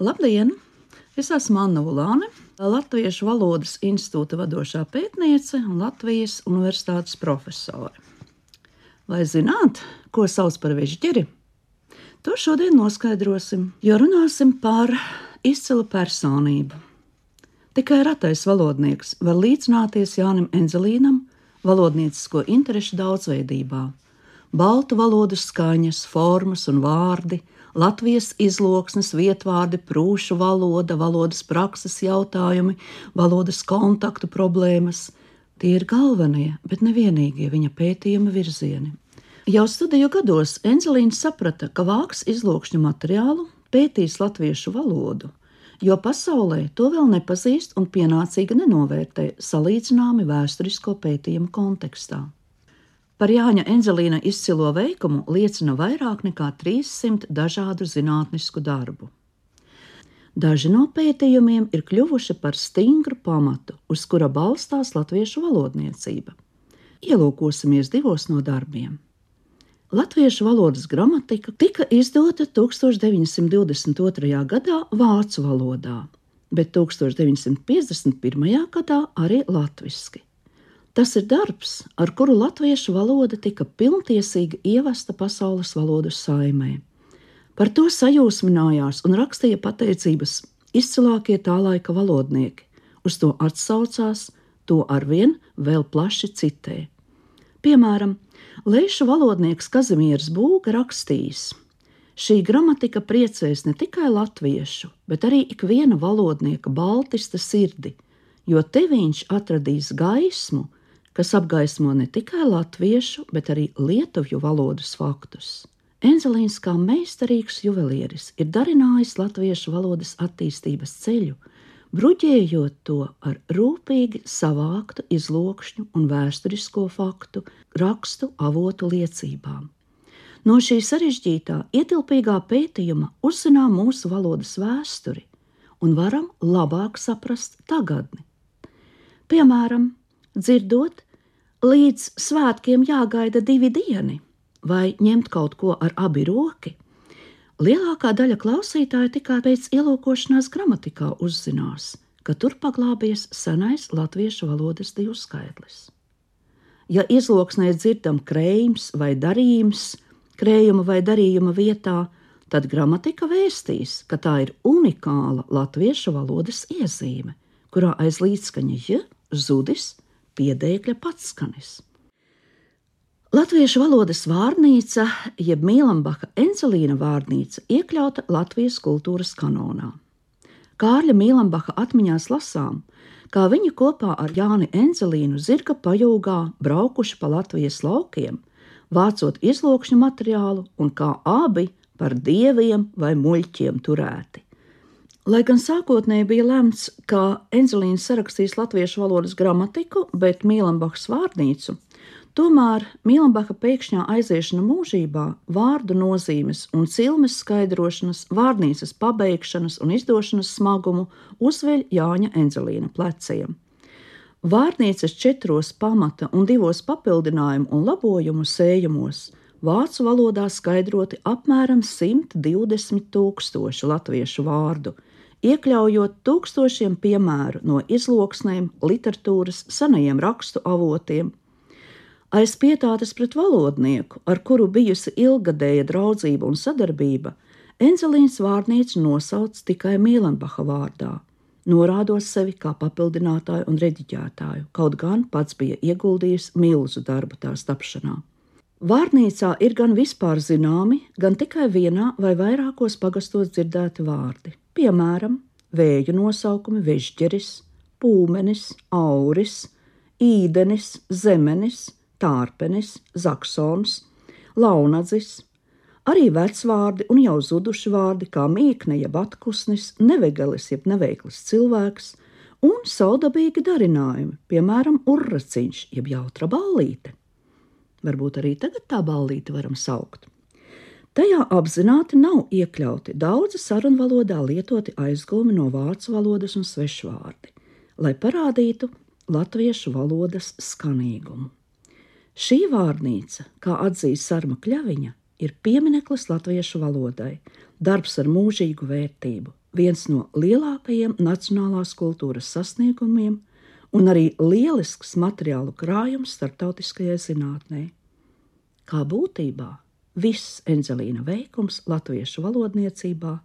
Labdien! Es esmu Anna Ulāne, Latviešu valodas institūta vadošā pētniece un Latvijas universitātes profesore. Vai zināt, ko sauc par vežģeri? To šodien noskaidrosim, jo runāsim par izcilu personību. Tikai ratais valodnieks var līdzināties Jānim Enzelīnam valodniecisko interešu daudzveidībā. Baltu valodu skaņas, formas un vārdi, Latvijas izloksnes, vietvārdi, prūšu valoda, valodas prakses jautājumi, valodas kontaktu problēmas. Tie ir galvenie, bet ne vienīgie viņa pētījuma virzieni. Jau studiju gados Enzelīns saprata, ka vāks izlokšņu materiālu, pētīs latviešu valodu, jo pasaulē to vēl nepazīst un pienācīgi nenovērtē salīdzināmi vēsturisko pētījumu kontekstā. Par Jāņa Enzelīna izcilo veikumu liecina vairāk nekā 300 dažādu zinātnisku darbu. Daži no pētījumiem ir kļuvuši par stingru pamatu, uz kura balstās latviešu valodniecība. Ielūkosimies divos no darbiem. Latviešu valodas gramatika tika izdota 1922. gadā vācu valodā, bet 1951. gadā arī latviešu. Tas ir darbs, ar kuru latviešu valoda tika pilntiesīgi ievesta pasaules valodu saimē. Par to sajūsminājās un rakstīja pateicības izcilākie tā laika valodnieki, uz to atsaucās, to arvien vēl plaši citē. Piemēram, Leišu valodnieks Kazimieris Būga rakstījis: Šī gramatika priecēs ne tikai latviešu, bet arī ikviena valodnieka baltista sirdi, jo te viņš atradīs gaismu, kas apgaismo ne tikai latviešu, bet arī lietuvju valodas faktus. Enzelīns kā meistarīgs juvelieris ir darinājis latviešu valodas attīstības ceļu, bruģējot to ar rūpīgi savāktu izlokšņu un vēsturisko faktu, rakstu avotu liecībām. No šī sarežģītā, ietilpīgā pētījuma uzzinām mūsu valodas vēsturi un varam labāk saprast tagadni. Piemēram, dzirdot, līdz svētkiem jāgaida divi dieni, vai ņemt kaut ko ar abi roki. Lielākā daļa klausītāju tikai pēc ielūkošanās gramatikā uzzinās, ka tur paglābies senais latviešu valodas divskaitlis. Ja izloksnē dzirdam krējums vai darījums, krējuma vai darījuma vietā, tad gramatika vēstīs, ka tā ir unikāla latviešu valodas iezīme, kurā aiz līdzskaņa j zudis piedēkļa patskanis. Latviešu valodas vārnīca, jeb Mīlambaka Encelīna vārnīca, iekļauta Latvijas kultūras kanonā. Kārļa Mīlambaka atmiņās lasām, kā viņi kopā ar Jāni Enzelīnu zirga pajūgā braukuši pa Latvijas laukiem, vācot izlokšņu materiālu un kā abi par dieviem vai muļķiem turēti. Lai gan sākotnēji bija lemts, ka Enzelīns sarakstīs latviešu valodas gramatiku, bet Mīlambachs vārnīcu, tomēr Mīlambacha pēkšņā aiziešana mūžībā, vārdu nozīmes un cilmes skaidrošanas, vārnīcas pabeigšanas un izdošanas smagumu uzveļ Jāņa Enzelīna pleciem. Vārnīcas četros pamata un divos papildinājumu un labojumu sējumos vācu valodā skaidroti apmēram 120 tūkstoši latviešu vārdu – iekļaujot tūkstošiem piemēru no izloksnēm, literatūras, senajiem rakstu avotiem. Aiz pietātes pret valodnieku, ar kuru bijusi ilgadēja draudzība un sadarbība, Enzelīns vārnīcu nosauc tikai Mīlenbacha vārdā, norādot sevi kā papildinātāju un rediģētāju, kaut gan pats bija ieguldījis milzu darbu tās tapšanā. Vārnīcā ir gan vispār zināmi, gan tikai vienā vai vairākos pagastos dzirdēti vārdi piemēram, vēju nosaukumi Vežģeris, Pūmenis, Auris, Īdenis, Zemenis, Tārpenis, Zaksons, Launadzis, arī vecvārdi un jau zuduši vārdi kā mīkne, jeb atkusnis, nevegalis, jeb neveikls cilvēks, un saudabīgi darinājumi, piemēram, urraciņš, jeb jautra ballīte. Varbūt arī tagad tā ballīte varam saukt. Tajā apzināti nav iekļauti daudzi sarunvalodā lietoti aizgūmi no vācu valodas un svešvārdi, lai parādītu latviešu valodas skanīgumu. Šī vārnīca, kā atzīst Sarma Kļaviņa, ir piemineklis latviešu valodai, darbs ar mūžīgu vērtību, viens no lielākajiem nacionālās kultūras sasniegumiem un arī lielisks materiālu krājums starptautiskajai zinātnē. Kā būtībā viss Enzelīna veikums latviešu valodniecībā,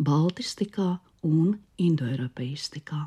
baltistikā un indoeiropeistikā.